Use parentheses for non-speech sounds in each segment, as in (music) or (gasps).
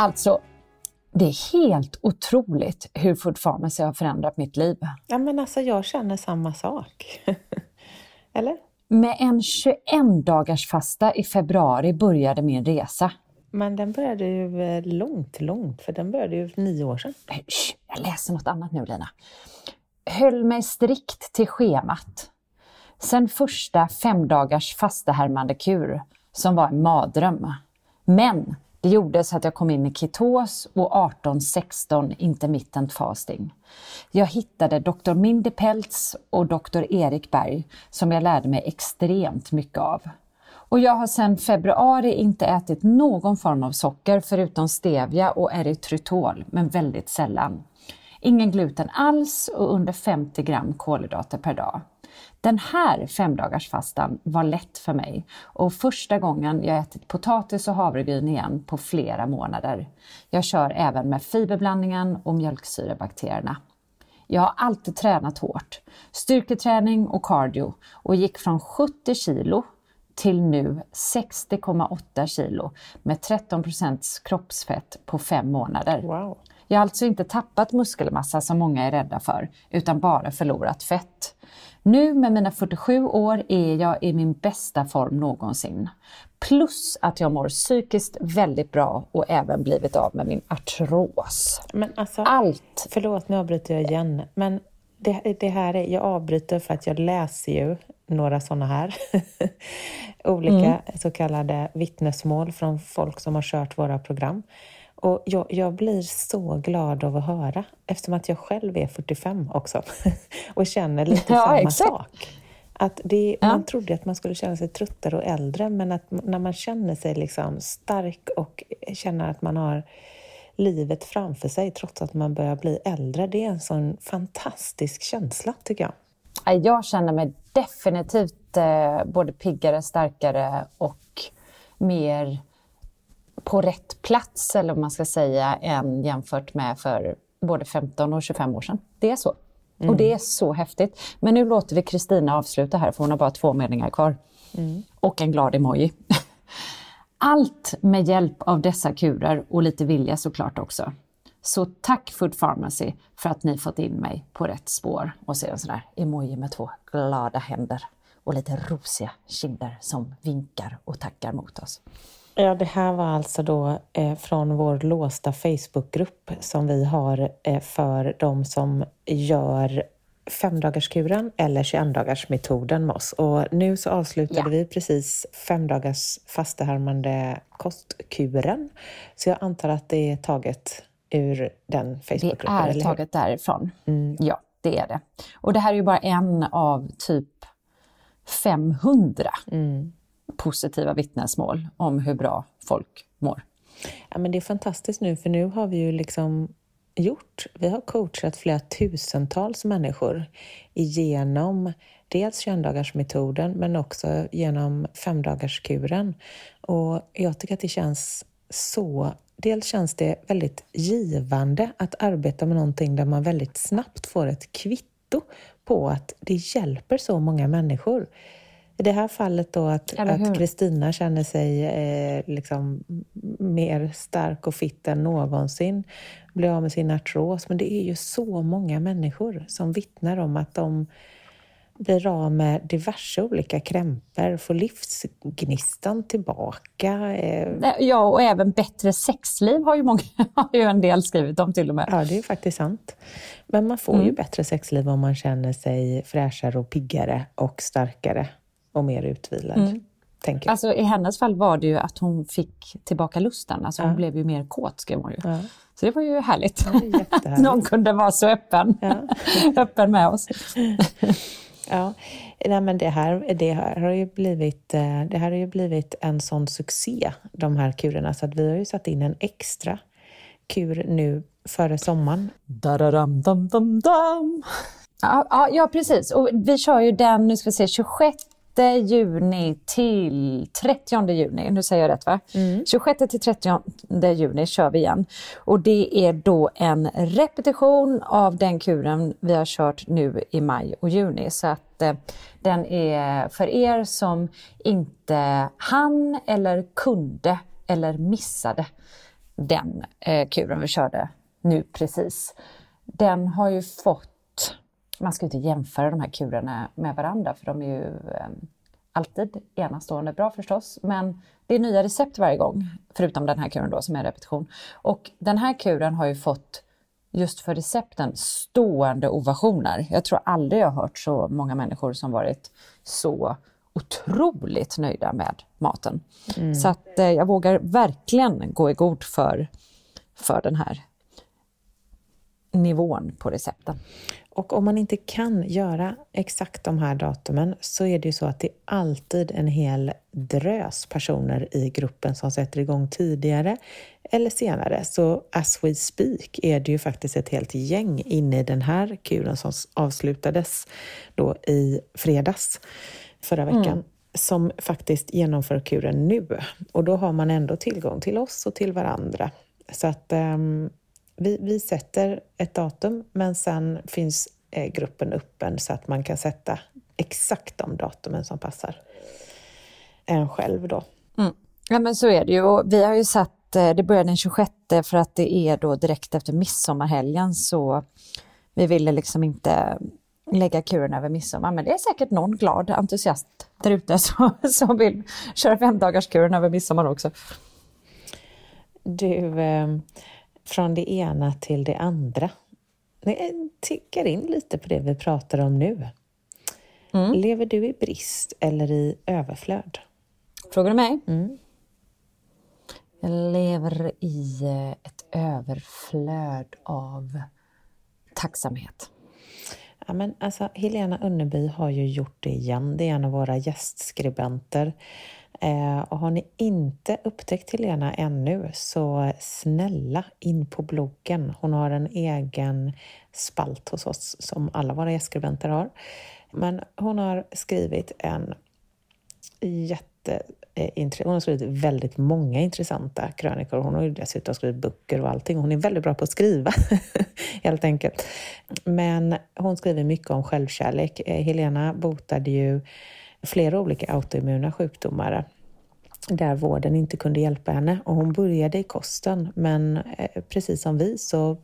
Alltså, det är helt otroligt hur Food Pharmacy har förändrat mitt liv. Ja, men alltså jag känner samma sak. (laughs) Eller? Med en 21 dagars fasta i februari började min resa. Men den började ju eh, långt, långt, för den började ju för nio år sedan. Shh, jag läser något annat nu Lina. Höll mig strikt till schemat. Sen första fem dagars fastehärmande kur som var en mardröm. Men det gjorde så att jag kom in i ketos och 18-16 intermittent fasting. Jag hittade Dr. Mindy Peltz och Dr. Erik Berg som jag lärde mig extremt mycket av. Och jag har sedan februari inte ätit någon form av socker förutom stevia och erytritol, men väldigt sällan. Ingen gluten alls och under 50 gram kolhydrater per dag. Den här femdagarsfastan var lätt för mig och första gången jag ätit potatis och havregryn igen på flera månader. Jag kör även med fiberblandningen och mjölksyrebakterierna. Jag har alltid tränat hårt, styrketräning och cardio och gick från 70 kilo till nu 60,8 kilo med 13% kroppsfett på fem månader. Wow. Jag har alltså inte tappat muskelmassa som många är rädda för, utan bara förlorat fett. Nu med mina 47 år är jag i min bästa form någonsin. Plus att jag mår psykiskt väldigt bra och även blivit av med min artros. Men alltså, Allt! Förlåt, nu avbryter jag igen. Men det, det här är, jag avbryter för att jag läser ju några sådana här (laughs) olika Mm. så kallade vittnesmål från folk som har kört våra program. Och jag, jag blir så glad av att höra eftersom att jag själv är 45 också (laughs) och känner lite Ja, samma exakt. sak. Att det, Ja. Man trodde att man skulle känna sig tröttare och äldre men att när man känner sig liksom stark och känner att man har livet framför sig trots att man börjar bli äldre. Det är en sån fantastisk känsla tycker jag. Jag känner mig definitivt eh, både piggare, starkare och mer på rätt plats, eller vad man ska säga, än jämfört med för både 15 och 25 år sedan. Det är så. Och det är så häftigt. Men nu låter vi Kristina avsluta här, för hon har bara två meningar kvar. Och en glad emoji. (laughs) Allt med hjälp av dessa kurer och lite vilja såklart också. Så tack Food Pharmacy för att ni fått in mig på rätt spår. Och så en sån där emoji med två glada händer och lite rosiga kinder som vinkar och tackar mot oss. Ja, det här var alltså då eh, från vår låsta Facebookgrupp som vi har eh, för de som gör femdagarskuren eller 21-dagarsmetoden med oss. Och nu så avslutade Ja. vi precis femdagars fastehärmande kostkuren. Så jag antar att det är taget ur den Det Facebookgruppen, är eller taget därifrån. Ja, det är det. Och det här är ju bara en av typ 500 positiva vittnesmål om hur bra folk mår. Ja, men det är fantastiskt nu, för nu har vi ju liksom gjort, vi har coachat flera tusentals människor igenom dels 21-dagarsmetoden men också genom femdagarskuren. Och jag tycker att det känns så Dels känns det väldigt givande att arbeta med någonting där man väldigt snabbt får ett kvitto på att det hjälper så många människor. I det här fallet då att Kristina känner sig eh, liksom mer stark och fit än någonsin, blir av med sin artros. Men det är ju så många människor som vittnar om att de blir av med diverse olika krämpor, får livsgnistan tillbaka. Eh. Ja, och även bättre sexliv har ju, många, (laughs) har ju en del skrivit om till och med. Ja, det är faktiskt sant. Men man får mm. ju bättre sexliv om man känner sig fräschare och piggare och starkare och mer utvilad. Mm. Tänker. Alltså, I hennes fall var det ju att hon fick tillbaka lusten. Alltså, hon blev ju mer kåt, skrev hon ju. Ja. Så det var ju härligt. Ja, (laughs) Någon kunde vara så öppen, ja. (laughs) öppen med oss. (laughs) Ja, Nej, men det här, det här har ju blivit, eh, det här har ju blivit en sån succé, de här kurerna, så att vi har ju satt in en extra kur nu före sommaren. Dararam, dam, dam, dam. Ja, ja, precis. Och vi kör ju den, nu ska vi se, 26 juni till 30 juni. Nu säger jag rätt va? Mm. 26 till 30 juni kör vi igen. Och det är då en repetition av den kuren vi har kört nu i maj och juni. Så att eh, den är för er som inte hann eller kunde eller missade den eh, kuren vi körde nu precis. Den har ju fått man ska inte jämföra de här kulorna med varandra för de är ju eh, alltid enastående bra förstås. Men det är nya recept varje gång, förutom den här kuren då som är repetition. Och den här kuren har ju fått just för recepten stående ovationer. Jag tror aldrig jag har hört så många människor som varit så otroligt nöjda med maten. Mm. Så att eh, jag vågar verkligen gå i god för, för den här nivån på recepten. Och om man inte kan göra exakt de här datumen så är det ju så att det är alltid en hel drös personer i gruppen som sätter igång tidigare eller senare. Så as we speak är det ju faktiskt ett helt gäng inne i den här kuren som avslutades då i fredags förra veckan. Mm som faktiskt genomför kuren nu. Och då har man ändå tillgång till oss och till varandra. Så att um, vi, vi sätter ett datum, men sen finns eh, gruppen öppen så att man kan sätta exakt de datumen som passar en själv då. Mm. Ja men så är det ju och vi har ju satt, eh, det börjar den 26 för att det är då direkt efter midsommarhelgen så vi ville liksom inte lägga kuren över midsommar men det är säkert någon glad entusiast där ute (laughs) som, som vill köra femdagarskuren över midsommar också. Du, eh, från det ena till det andra. Jag tickar in lite på det vi pratar om nu. Mm. Lever du i brist eller i överflöd? Frågar du mig? Mm. Jag lever i eh, ett överflöd av tacksamhet. Ja, men alltså, Helena Unneby har ju gjort det igen. Det är en av våra gästskribenter. Eh, och har ni inte upptäckt Helena ännu så snälla in på bloggen. Hon har en egen spalt hos oss som alla våra gästskribenter har. Men hon har skrivit en jätte eh, hon har skrivit väldigt många intressanta krönikor. Hon har ju dessutom skrivit böcker och allting. Hon är väldigt bra på att skriva, (laughs) helt enkelt. Men hon skriver mycket om självkärlek. Eh, Helena botade ju flera olika autoimmuna sjukdomar där vården inte kunde hjälpa henne. Och hon började i kosten, men eh, precis som vi så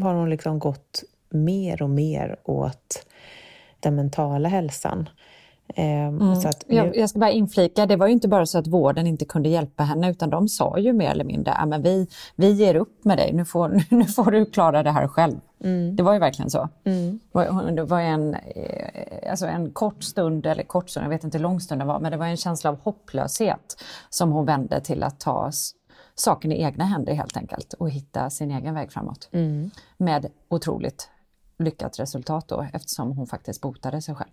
har hon liksom gått mer och mer åt den mentala hälsan. Ehm, mm. Så nu... jag, jag, ska bara inflika, det var ju inte bara så att vården inte kunde hjälpa henne utan de sa ju mer eller mindre, ah, men vi, vi ger upp med dig, nu får, (laughs) nu får du klara det här själv. Mm. Det var ju verkligen så. Mm. Det var en, eh, alltså en kort stund, eller kort stund, jag vet inte hur lång stund det var, men det var en känsla av hopplöshet som hon vände till att ta saken i egna händer helt enkelt och hitta sin egen väg framåt. Mm. Med otroligt lyckat resultat då eftersom hon faktiskt botade sig själv.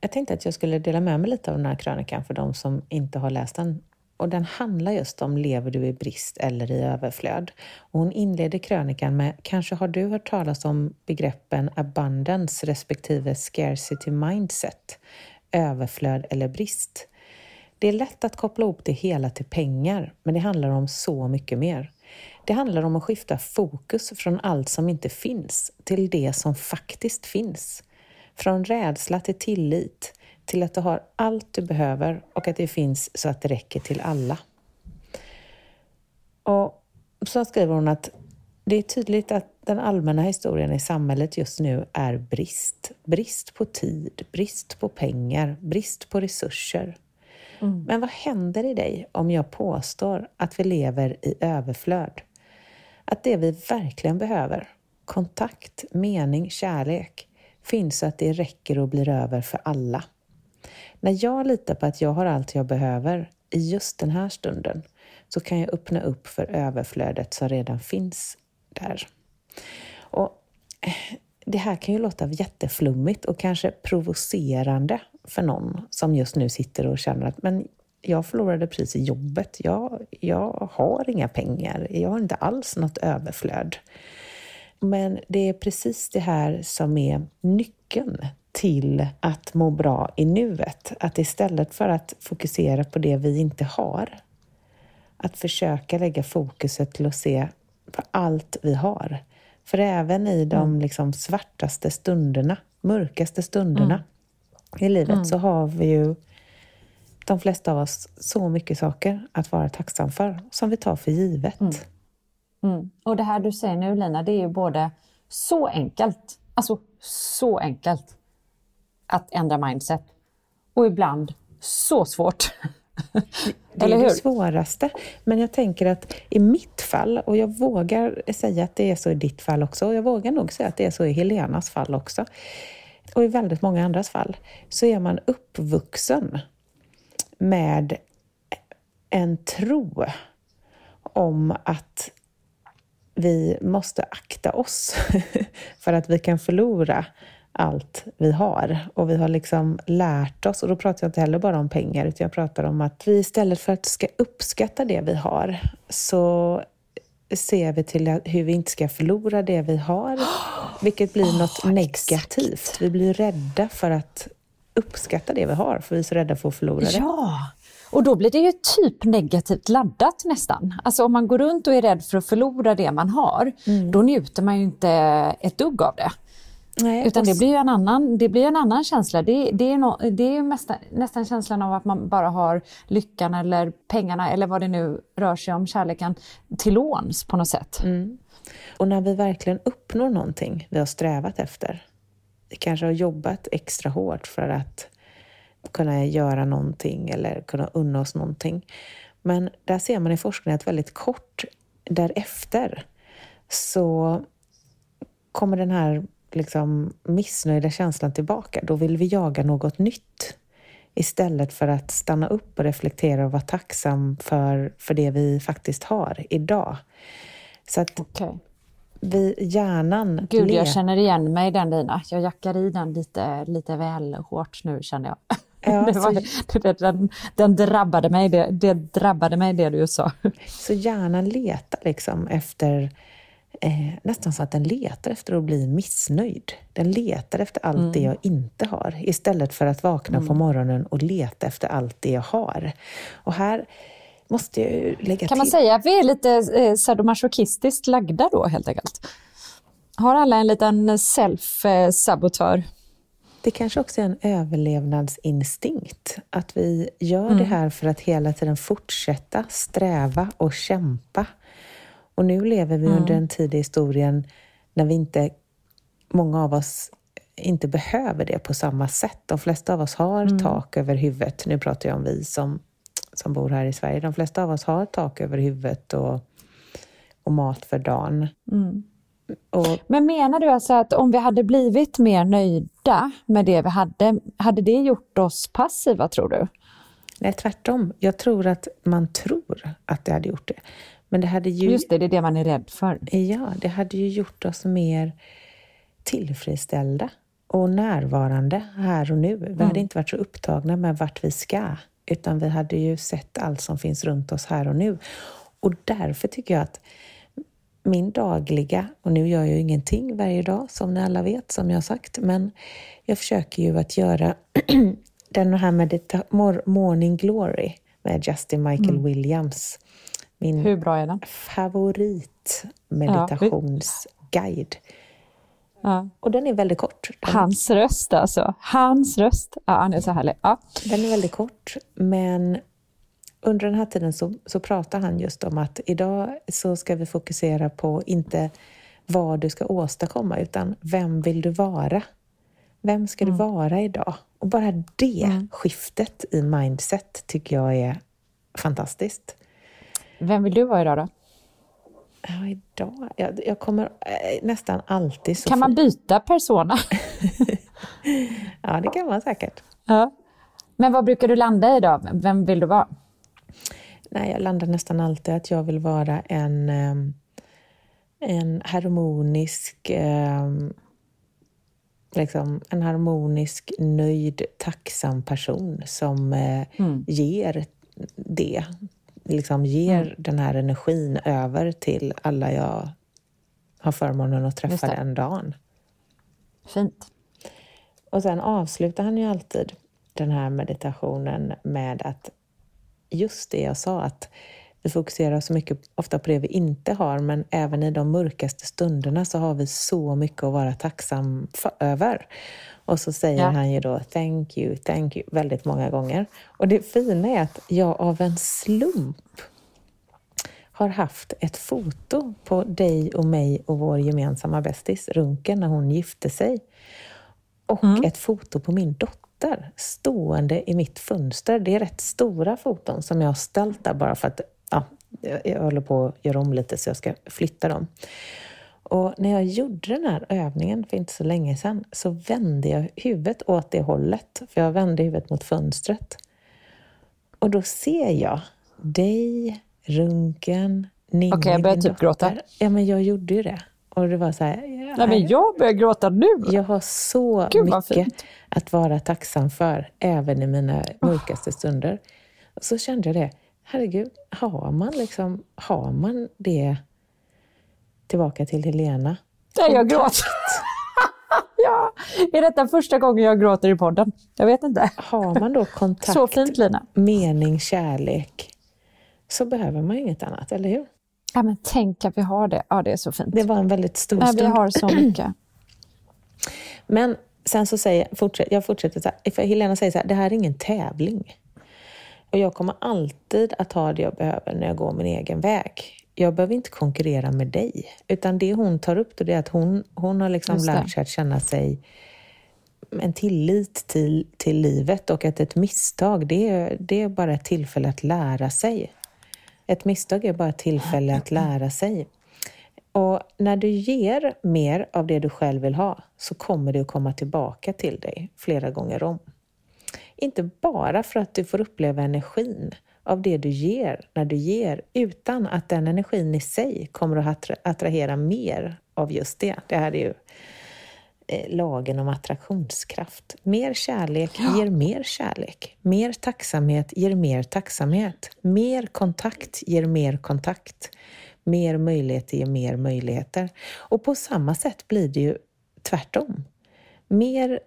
Jag tänkte att jag skulle dela med mig lite av den här krönikan för de som inte har läst den. Och den handlar just om lever du i brist eller i överflöd? Och hon inleder krönikan med Kanske har du hört talas om begreppen abundance respektive scarcity mindset, överflöd eller brist. Det är lätt att koppla ihop det hela till pengar, men det handlar om så mycket mer. Det handlar om att skifta fokus från allt som inte finns till det som faktiskt finns. Från rädsla till tillit, till att du har allt du behöver och att det finns så att det räcker till alla. Och så skriver hon att det är tydligt att den allmänna historien i samhället just nu är brist. Brist på tid, brist på pengar, brist på resurser. Mm. Men vad händer i dig om jag påstår att vi lever i överflöd? Att det vi verkligen behöver, kontakt, mening, kärlek, finns så att det räcker och blir över för alla. När jag litar på att jag har allt jag behöver i just den här stunden så kan jag öppna upp för överflödet som redan finns där. Och eh, det här kan ju låta jätteflummigt och kanske provocerande för någon som just nu sitter och känner att men jag förlorade precis jobbet. Jag, jag har inga pengar. Jag har inte alls något överflöd. Men det är precis det här som är nyckeln till att må bra i nuet. Att istället för att fokusera på det vi inte har, att försöka lägga fokuset till att se på allt vi har. För även i de mm. liksom svartaste stunderna, mörkaste stunderna mm. i livet mm. så har vi ju de flesta av oss så mycket saker att vara tacksam för, som vi tar för givet. Mm. Och det här du säger nu Lina, det är ju både så enkelt, alltså så enkelt att ändra mindset och ibland så svårt. (laughs) Det är det svåraste. Men jag tänker att i mitt fall, och jag vågar säga att det är så i ditt fall också, och jag vågar nog säga att det är så i Helenas fall också, och i väldigt många andras fall, så är man uppvuxen med en tro om att vi måste akta oss (laughs) för att vi kan förlora allt vi har. Och vi har liksom lärt oss, och då pratar jag inte heller bara om pengar, utan jag pratar om att vi istället för att ska uppskatta det vi har, så ser vi till hur vi inte ska förlora det vi har, (gasps) vilket blir oh, något negativt. Exakt. Vi blir rädda för att uppskatta det vi har, för vi är så rädda för att förlora det. Ja, och då blir det ju typ negativt laddat nästan. Alltså om man går runt och är rädd för att förlora det man har, mm. då njuter man ju inte ett dugg av det. Nej, Utan det blir ju en annan, det blir en annan känsla. Det, det är, no, det är nästan, nästan känslan av att man bara har lyckan eller pengarna eller vad det nu rör sig om, kärleken, till låns på något sätt. Mm. Och när vi verkligen uppnår någonting vi har strävat efter, vi kanske har jobbat extra hårt för att kunna göra någonting eller kunna unna oss någonting. Men där ser man i forskningen att väldigt kort därefter så kommer den här liksom missnöjda känslan tillbaka. Då vill vi jaga något nytt istället för att stanna upp och reflektera och vara tacksam för, för det vi faktiskt har idag. Så att okay. vi, hjärnan... Gud, jag känner igen mig i den Lina. Jag jackar i den lite, lite väl hårt nu känner jag. (laughs) (laughs) Ja, det var, så... det, den, den drabbade mig, det, det drabbade mig det du sa. Så hjärnan letar liksom efter eh, nästan så att den letar efter att bli missnöjd. Den letar efter allt mm. det jag inte har istället för att vakna mm. på morgonen och leta efter allt det jag har. Och här måste jag lägga kan till... Man säga att vi är lite eh, sadomasochistiskt lagda då helt enkelt? Har alla en liten self-sabotör? Det kanske också är en överlevnadsinstinkt. Att vi gör mm. det här för att hela tiden fortsätta sträva och kämpa och nu lever vi mm. under en tid i historien när vi inte, många av oss inte behöver det på samma sätt. De flesta av oss har mm. tak över huvudet. Nu pratar jag om vi som, som bor här i Sverige. De flesta av oss har tak över huvudet och, och mat för dagen. Mm. Och, Men menar du alltså att om vi hade blivit mer nöjda med det vi hade, hade det gjort oss passiva tror du? Nej, tvärtom. Jag tror att man tror att det hade gjort det. Men det hade ju... Just det, det är det man är rädd för. Ja, det hade ju gjort oss mer tillfredsställda och närvarande här och nu. Vi mm. hade inte varit så upptagna med vart vi ska, utan vi hade ju sett allt som finns runt oss här och nu. Och därför tycker jag att min dagliga, och nu gör jag ju ingenting varje dag som ni alla vet, som jag sagt, men jag försöker ju att göra (clears throat) den här medita- Morning Glory med Justin Michael mm. Williams min Hur bra är den? favoritmeditationsguide. Ja. Och den är väldigt kort. Den... Hans röst alltså. Hans röst. Ja, han är så härlig. Ja. Den är väldigt kort, men under den här tiden så, så pratar han just om att idag så ska vi fokusera på inte vad du ska åstadkomma, utan vem vill du vara? Vem ska du vara idag? Och bara det Mm. skiftet i mindset tycker jag är fantastiskt. Vem vill du vara idag då? Ja, idag? Jag, jag kommer eh, nästan alltid så... Kan man byta persona? (laughs) Ja, det kan man säkert. ja. Men vad brukar du landa i då? Vem vill du vara? Nej, jag landar nästan alltid att jag vill vara en, ehm, en harmonisk, ehm, liksom, en harmonisk, nöjd, tacksam person som eh, ger det. Liksom ger den här energin över till alla jag har förmånen att träffa den dagen. Fint. Och sen avslutar han ju alltid den här meditationen med att just det jag sa, att vi fokuserar så mycket ofta på det vi inte har, men även i de mörkaste stunderna så har vi så mycket att vara tacksam för, över. Och så säger Ja. han ju då thank you, thank you väldigt många gånger. Och det fina är att jag av en slump har haft ett foto på dig och mig och vår gemensamma bästis Runken när hon gifte sig. Och ett foto på min dotter stående i mitt fönster. Det är rätt stora foton som jag har ställt där bara för att ja, jag håller på att göra om lite så jag ska flytta dem. Och när jag gjorde den här övningen för inte så länge sedan så vände jag huvudet åt det hållet. För jag vände huvudet mot fönstret. Och då ser jag dig, Runken, Ninni, Okej, jag börjar typ gråta. Ja, men jag gjorde ju det. Och det var så här, Nej, men jag börjar gråta nu. jag har så Gud, mycket att vara tacksam för, även i mina mörkaste stunder. Och så kände jag det, herregud, har man liksom, har man det tillbaka till Helena? Nej, jag gråter. (laughs) ja, är detta första gången jag gråter i podden? Jag vet inte. Har man då kontakt, (laughs) Så fint Lina. mening, kärlek, så behöver man inget annat, eller hur? Ja, men tänk att vi har det. Ja, det är så fint. Det var en väldigt stor Nej, vi stund. har så mycket. (clears throat) Men sen så säger fortsätt, jag fortsätter så här, för Helena säger så här, det här är ingen tävling. Och jag kommer alltid att ha det jag behöver när jag går min egen väg. Jag behöver inte konkurrera med dig. Utan det hon tar upp då, det är att hon, hon har liksom lärt sig att känna sig en tillit till, till livet och att ett misstag, det är, det är bara ett tillfälle att lära sig. Ett misstag är bara ett tillfälle att lära sig. Och när du ger mer av det du själv vill ha så kommer det att komma tillbaka till dig flera gånger om. Inte bara för att du får uppleva energin av det du ger när du ger, utan att den energin i sig kommer att attrahera mer av just det. Det här är ju lagen om attraktionskraft. Mer kärlek ger mer kärlek. Mer tacksamhet ger mer tacksamhet. Mer kontakt ger mer kontakt. Mer möjligheter ger mer möjligheter. Och på samma sätt blir det ju tvärtom. Mer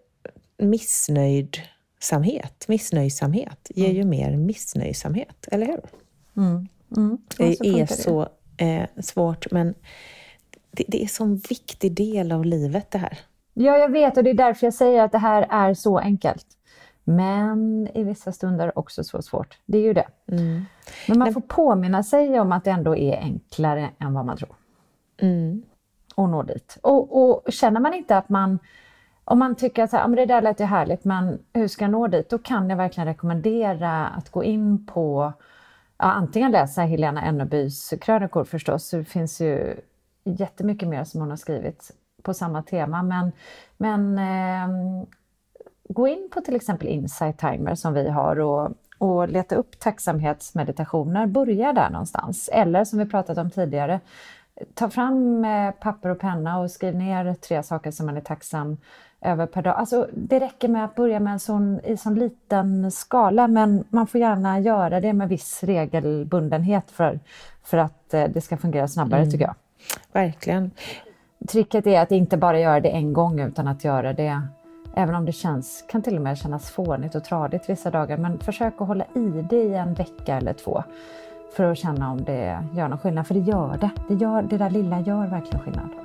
missnöjdsamhet, missnöjsamhet ger ju mer missnöjsamhet, eller hur? Mm. Ja, Det är så eh, svårt, men det, det är en sån viktig del av livet det här. Ja, jag vet och det är därför jag säger att det här är så enkelt. Men i vissa stunder också så svårt. Det är ju det. Mm. Men man får påminna sig om att det ändå är enklare än vad man tror. Mm. Och nå dit. Och, och känner man inte att man, om man tycker att så här, "Ja, men det där lät ju härligt, men hur ska jag nå dit? Då kan jag verkligen rekommendera att gå in på, ja, antingen läsa Helena Ennebys krönikor förstås, det finns ju jättemycket mer som hon har skrivit på samma tema, men, men ehm, gå in på till exempel Insight Timer som vi har och, och leta upp tacksamhetsmeditationer. Börja där någonstans. Eller som vi pratat om tidigare, ta fram eh, papper och penna och skriv ner tre saker som man är tacksam över per dag. Alltså, det räcker med att börja med en sån, i sån liten skala men man får gärna göra det med viss regelbundenhet för, för att eh, det ska fungera snabbare tycker jag. Verkligen. Tricket är att inte bara göra det en gång utan att göra det Även om det känns, kan till och med kännas fånigt och tradigt vissa dagar. Men försök att hålla i det i en vecka eller två. För att känna om det gör någon skillnad. För det gör det. Det, gör, det där lilla gör verkligen skillnad.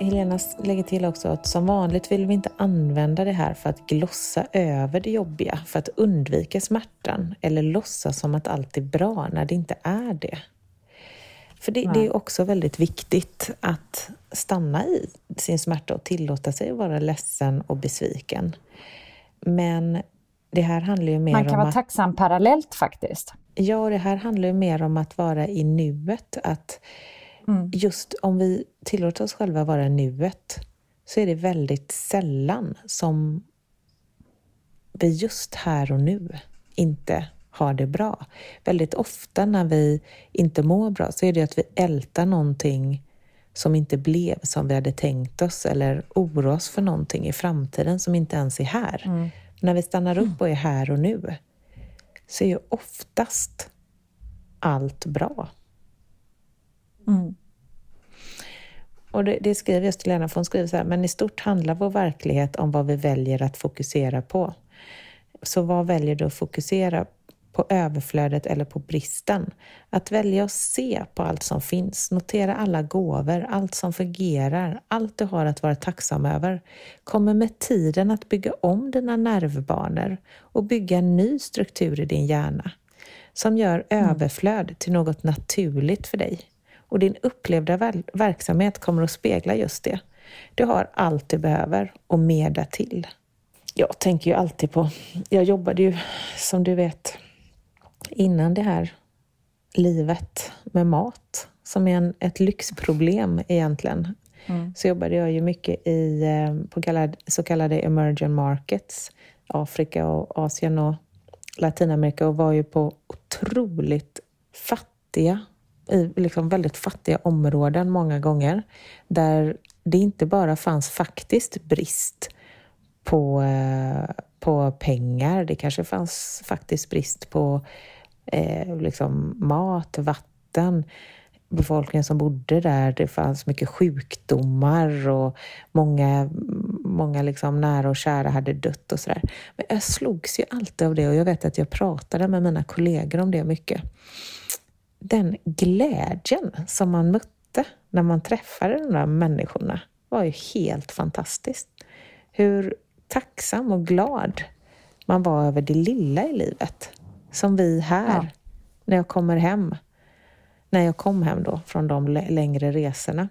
Helena lägger till också att som vanligt vill vi inte använda det här för att glossa över det jobbiga, för att undvika smärtan eller låtsas som att allt är bra när det inte är det. För det, det, är också väldigt viktigt att stanna i sin smärta och tillåta sig att vara ledsen och besviken. Men det här handlar ju mer om Man kan vara att, tacksam parallellt faktiskt. Ja, det här handlar ju mer om att vara i nuet. Att Mm. just om vi tillåter oss själva vara nuet så är det väldigt sällan som vi just här och nu inte har det bra. Väldigt ofta när vi inte mår bra så är det att vi ältar någonting som inte blev som vi hade tänkt oss eller oroar oss för någonting i framtiden som inte ens är här. När vi stannar upp och är här och nu så är ju oftast allt bra. Mm. Och det, det skriver just Lena, för hon skriver så här, men i stort handlar vår verklighet om vad vi väljer att fokusera på. Så vad väljer du att fokusera på överflödet eller på bristen? Att välja att se på allt som finns, notera alla gåvor, allt som fungerar, allt du har att vara tacksam över, kommer med tiden att bygga om dina nervbanor och bygga en ny struktur i din hjärna som gör överflöd till något naturligt för dig. Och din upplevda ver verksamhet kommer att spegla just det. Du har allt du behöver och mer därtill. Jag tänker ju alltid på... Jag jobbade ju, som du vet, innan det här livet med mat, som är en, ett lyxproblem egentligen. Mm. Så jobbade jag ju mycket i eh, på kallad, så kallade emerging markets, Afrika och Asien och Latinamerika och var ju på otroligt fattiga i liksom väldigt fattiga områden många gånger, där det inte bara fanns faktiskt brist på, eh, på pengar, det kanske fanns faktiskt brist på eh, liksom mat, vatten, befolkningen som bodde där, det fanns mycket sjukdomar och många, många liksom nära och kära hade dött och sådär. Men jag slogs ju alltid av det och jag vet att jag pratade med mina kollegor om det mycket den glädjen som man mötte när man träffade de där människorna var ju helt fantastiskt. Hur tacksam och glad man var över det lilla i livet. Som vi här, ja. när jag kommer hem, när jag kom hem då från de längre resorna,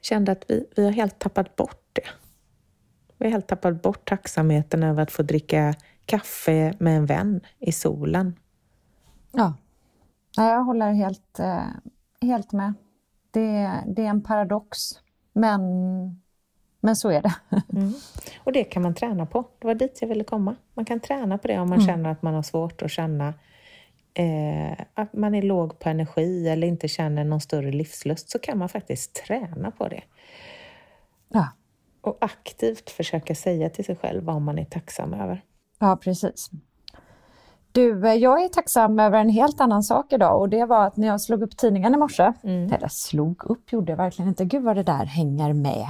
kände att vi, vi har helt tappat bort det. Vi har helt tappat bort tacksamheten över att få dricka kaffe med en vän i solen. Ja. Jag håller helt, eh, helt med. Det, det är en paradox, men, men så är det. (laughs) Mm. Och det kan man träna på. Det var dit jag ville komma. Man kan träna på det om man mm. känner att man har svårt att känna eh, att man är låg på energi eller inte känner någon större livslust, så kan man faktiskt träna på det. Ja. Och aktivt försöka säga till sig själv vad man är tacksam över. Ja, precis. Du, jag är tacksam över en helt annan sak idag och det var att när jag slog upp tidningen i morse, mm. eller slog upp gjorde jag verkligen inte, gud vad det där hänger med.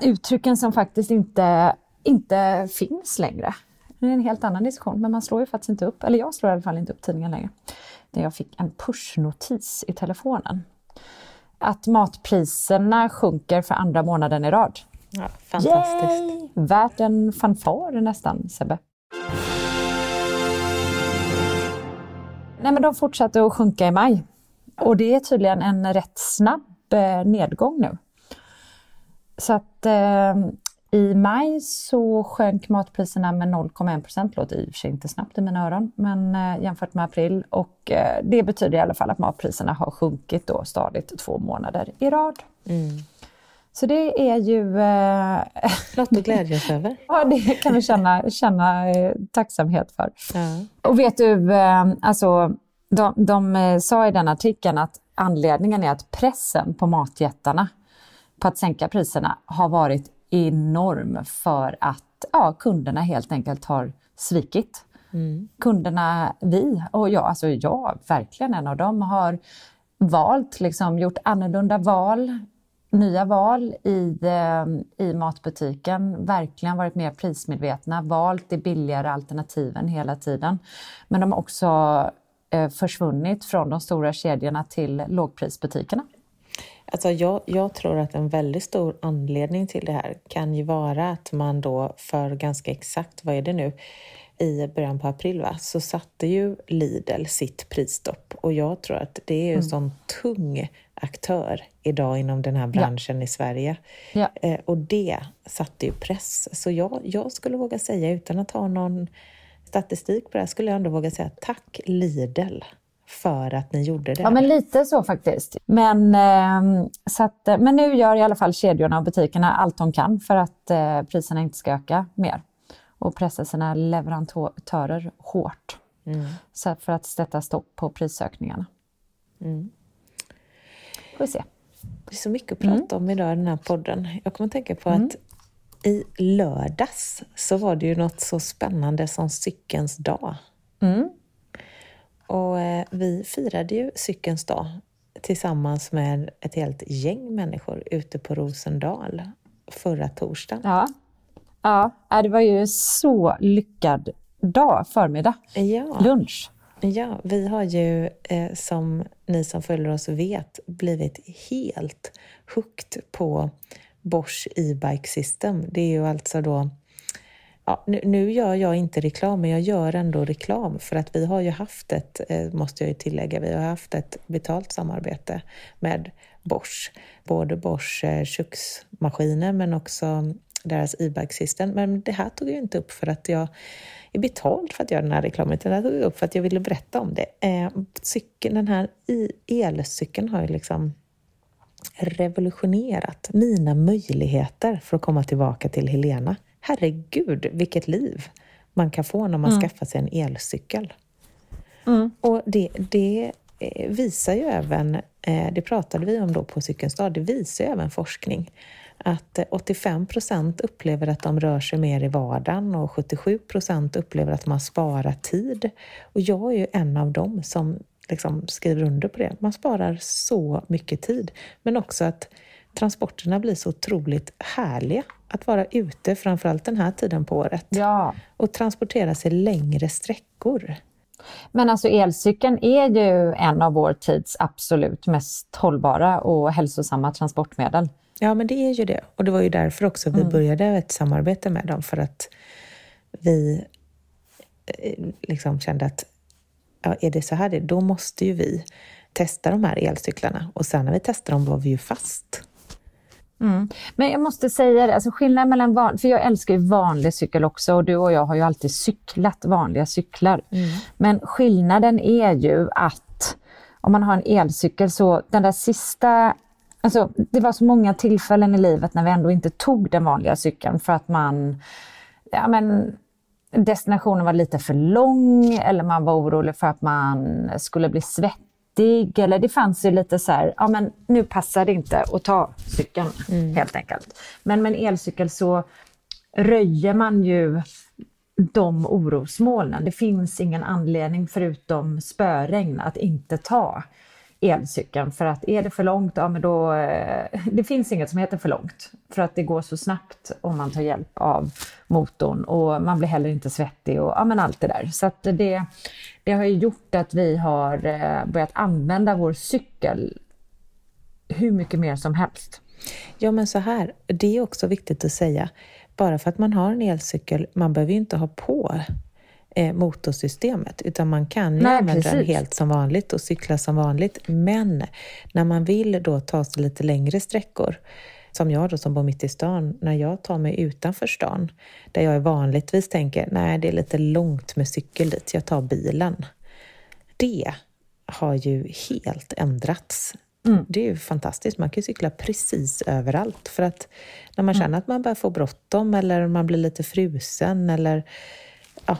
Uttrycken som faktiskt inte, inte finns längre. Det är en helt annan diskussion, men man slår ju faktiskt inte upp, eller jag slår i alla fall inte upp tidningen längre. Där jag fick en pushnotis i telefonen. Att matpriserna sjunker för andra månaden i rad. Ja, fantastiskt. Yay! Värt en fanfar nästan, Sebbe. Nej, men de fortsatte att sjunka i maj. Och det är tydligen en rätt snabb eh, nedgång nu. Så att eh, i maj så sjönk matpriserna med 0,1 procent. låter i och för sig inte snabbt i mina öron, men eh, jämfört med april. Och eh, det betyder i alla fall att matpriserna har sjunkit då stadigt två månader i rad. Mm. Så det är ju... Eh, Något att glädjas över. (laughs) ja, det kan vi känna, känna eh, tacksamhet för. Ja. Och vet du, eh, alltså, de, de sa i den artikeln att anledningen är att pressen på matjättarna på att sänka priserna har varit enorm för att ja, kunderna helt enkelt har svikit. Kunderna, vi och jag, alltså jag, verkligen en av dem, har valt, liksom gjort annorlunda val, nya val i, eh, i matbutiken, verkligen varit mer prismedvetna, valt de billigare alternativen hela tiden. Men de har också eh, försvunnit från de stora kedjorna till lågprisbutikerna. Alltså jag, jag tror att en väldigt stor anledning till det här kan ju vara att man då för ganska exakt, vad är det nu, i början på april va, så satte ju Lidl sitt prisstopp och jag tror att det är en sån tung aktör idag inom den här branschen i Sverige. Ja. Eh, och det satte ju press. Så jag, jag skulle våga säga, utan att ha någon statistik på det här, skulle jag ändå våga säga tack Lidl för att ni gjorde det. Ja, men lite så faktiskt. Men, eh, så att, men nu gör i alla fall kedjorna och butikerna allt de kan för att eh, priserna inte ska öka mer och pressa sina leverantörer hårt. Så att för att sätta stopp på prisökningarna. Får vi se. Det är så mycket att prata om idag i den här podden. Jag kommer att tänka på att i lördags så var det ju något så spännande som cykelns dag. Och eh, vi firade ju cykelns dag tillsammans med ett helt gäng människor ute på Rosendal förra torsdagen. Ja. Ja, äh, det var ju så lyckad dag, förmiddag, Ja. lunch. Ja, vi har ju eh, som ni som följer oss vet blivit helt hooked på Bosch e-bike system. Det är ju alltså då Ja, nu, nu gör jag inte reklam, men jag gör ändå reklam för att vi har ju haft ett, eh, måste jag ju tillägga, vi har haft ett betalt samarbete med Bosch. Både Bosch eh, köksmaskiner men också deras e-bike system. Men det här tog jag inte upp för att jag är betald för att göra den här reklamen, utan det här tog jag upp för att jag ville berätta om det. Eh, cykeln, den här elcykeln har ju liksom revolutionerat mina möjligheter för att komma tillbaka till Helena. Herregud, vilket liv man kan få när man skaffar sig en elcykel. Och det, det eh, visar ju även, eh, det pratade vi om då på Cykelns dag, det visar ju även forskning att eh, 85 procent upplever att de rör sig mer i vardagen och 77 procent upplever att man sparar tid. Och jag är ju en av dem som liksom skriver under på det. Man sparar så mycket tid, men också att transporterna blir så otroligt härliga att vara ute, framförallt den här tiden på året, Ja. och transportera sig längre sträckor. Men alltså elcykeln är ju en av vår tids absolut mest hållbara och hälsosamma transportmedel. Ja, men det är ju det. Och det var ju därför också vi började ett samarbete med dem, för att vi eh, liksom kände att ja, är det så här det då måste ju vi testa de här elcyklarna. Och sen när vi testade dem var vi ju fast. Men jag måste säga det, alltså skillnaden mellan van, för jag älskar ju vanlig cykel också och du och jag har ju alltid cyklat vanliga cyklar. Men skillnaden är ju att om man har en elcykel så den där sista Alltså, det var så många tillfällen i livet när vi ändå inte tog den vanliga cykeln för att man ja, men, destinationen var lite för lång eller man var orolig för att man skulle bli svettig. Eller det fanns ju lite så här, ja men nu passar det inte att ta cykeln helt enkelt. Men med en elcykel så röjer man ju de orosmolnen. Det finns ingen anledning förutom spöregn att inte ta elcykeln för att är det för långt, ja men då... Eh, (laughs) det finns inget som heter för långt för att det går så snabbt om man tar hjälp av motorn och man blir heller inte svettig och ja men allt det där. Så att det, det har ju gjort att vi har eh, börjat använda vår cykel hur mycket mer som helst. Ja men så här, det är också viktigt att säga, bara för att man har en elcykel, man behöver ju inte ha på motorsystemet, utan man kan ju Nej, använda precis. den helt som vanligt och cykla som vanligt. Men när man vill då ta sig lite längre sträckor, som jag då som bor mitt i stan, när jag tar mig utanför stan, där jag vanligtvis tänker, nej det är lite långt med cykel dit, jag tar bilen. Det har ju helt ändrats. Mm. Det är ju fantastiskt, man kan ju cykla precis överallt. För att när man mm. känner att man börjar få bråttom eller man blir lite frusen eller ja,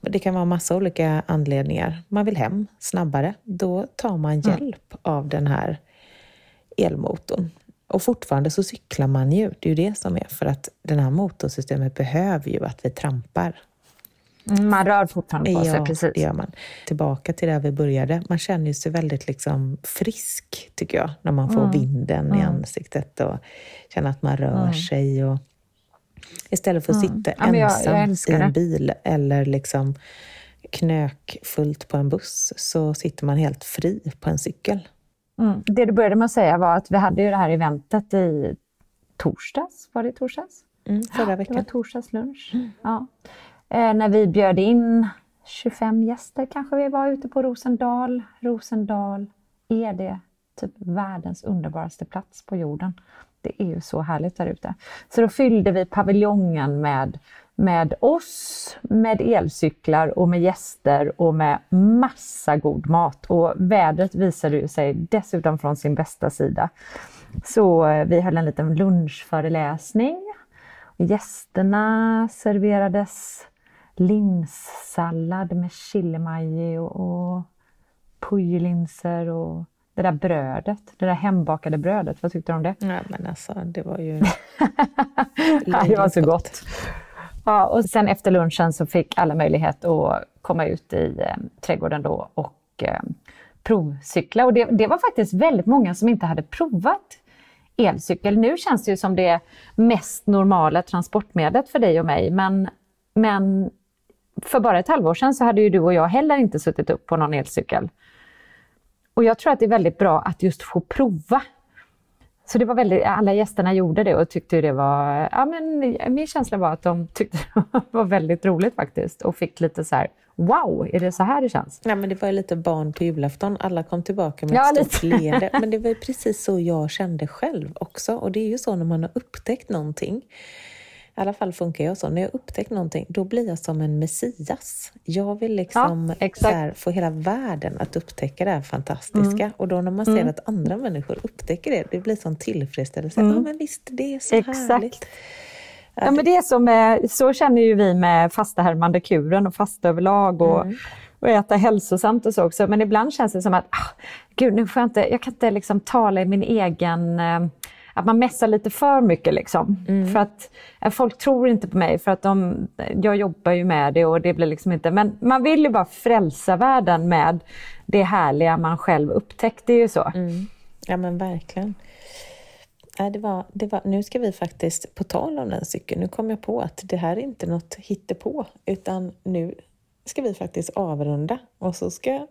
det kan vara massa olika anledningar. Man vill hem snabbare. Då tar man mm. hjälp mm. av den här elmotorn. Och fortfarande så cyklar man ju. Det är ju det som är för att det här motorsystemet behöver ju att vi trampar. Mm, man rör fortfarande på sig, ja, precis. det gör man. Tillbaka till där vi började. Man känner sig väldigt liksom frisk, tycker jag, när man får mm. vinden mm. i ansiktet och känner att man rör mm. sig. Och Istället för att sitta ja, ensam jag, jag i en bil eller liksom knökfullt på en buss så sitter man helt fri på en cykel. Mm. Det du började med att säga var att vi hade ju det här eventet i torsdags. Var det torsdags? Mm, förra veckan. Det var torsdagslunch. Mm. Ja. Eh, när vi bjöd in 25 gäster kanske vi var ute på Rosendal. Rosendal är det typ världens underbaraste plats på jorden. Det är ju så härligt där ute. Så då fyllde vi paviljongen med, med oss, med elcyklar och med gäster och med massa god mat. Och vädret visade ju sig dessutom från sin bästa sida. Så eh, vi höll en liten lunchföreläsning. Gästerna serverades linssallad med chilimaji och, och pujelinser och det där brödet, det där hembakade brödet. Vad tyckte du om det? Ja, men alltså, det var ju... (laughs) det var så gott. Ja, och sen efter lunchen så fick alla möjlighet att komma ut i eh, trädgården då och eh, provcykla. Och det, det, var faktiskt väldigt många som inte hade provat elcykel. Nu känns det ju som det mest normala transportmedlet för dig och mig, men, men för bara ett halvår sedan så hade ju du och jag heller inte suttit upp på någon elcykel. Och jag tror att det är väldigt bra att just få prova. Så det var väldigt, alla gästerna gjorde det och tyckte det var, ja men min känsla var att de tyckte (laughs) det var väldigt roligt faktiskt och fick lite så här, wow, är det så här det känns? Ja men det var lite barn på julafton, alla kom tillbaka med ja, ett stort leende. (laughs) Men det var precis så jag kände själv också och det är ju så när man har upptäckt någonting i alla fall funkar jag så. När jag upptäckt någonting, då blir jag som en Messias. Jag vill liksom ja, här, få hela världen att upptäcka det här fantastiska. Mm. Och då när man ser mm. att andra människor upptäcker det, det blir sån tillfredsställelse. Mm. Ja, men visst, det är så exakt. härligt. Ja, men det är som så känner ju vi med fasta härmande kuren och fasta överlag. Och, mm. och äta hälsosamt och så också. Men ibland känns det som att, ah, gud, nu får jag inte, jag kan inte liksom tala i min egen eh, att man mässar lite för mycket. Liksom. Mm. För att eh, folk tror inte på mig för att de, jag jobbar ju med det och det blir liksom inte... Men man vill ju bara frälsa världen med det härliga man själv upptäckte ju så. Mm. Ja men verkligen. Nej, det var, det var, nu ska vi faktiskt, på tal om den cykeln, nu kom jag på att det här är inte något hittepå, utan nu ska vi faktiskt avrunda och så ska (laughs)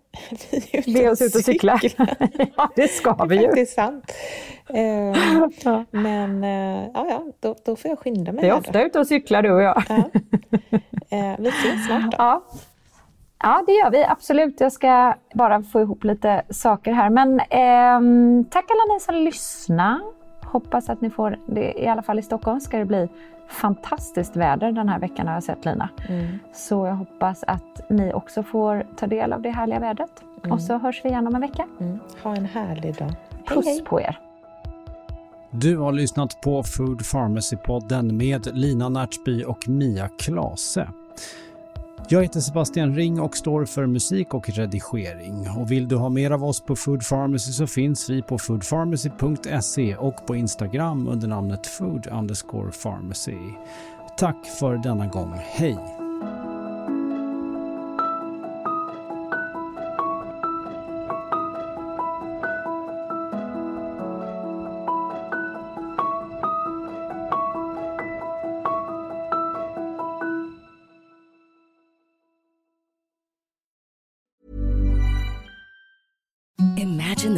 vi ut Be oss ut och cykla. (laughs) ja, det ska vi ju. Det är sant. Eh, men eh, ja, ja då, då får jag skynda mig. Vi är ofta ute och cyklar du och jag. ja. eh, vi ses snart då. Ja. ja, det gör vi absolut. Jag ska bara få ihop lite saker här. Men eh, tack alla ni som lyssnar. Hoppas att ni får det, i alla fall i Stockholm ska det bli fantastiskt väder den här veckan har jag sett Lina. Mm. Så jag hoppas att ni också får ta del av det härliga vädret. Mm. Och så hörs vi igen om en vecka. Mm. Ha en härlig dag. Puss hej, hej. på er. Du har lyssnat på Food Pharmacy-podden med Lina Närtby och Mia Klase. Jag heter Sebastian Ring och står för musik och redigering. Och vill du ha mer av oss på Food Pharmacy så finns vi på foodpharmacy.se och på Instagram under namnet food underscore pharmacy. Tack för denna gång. Hej!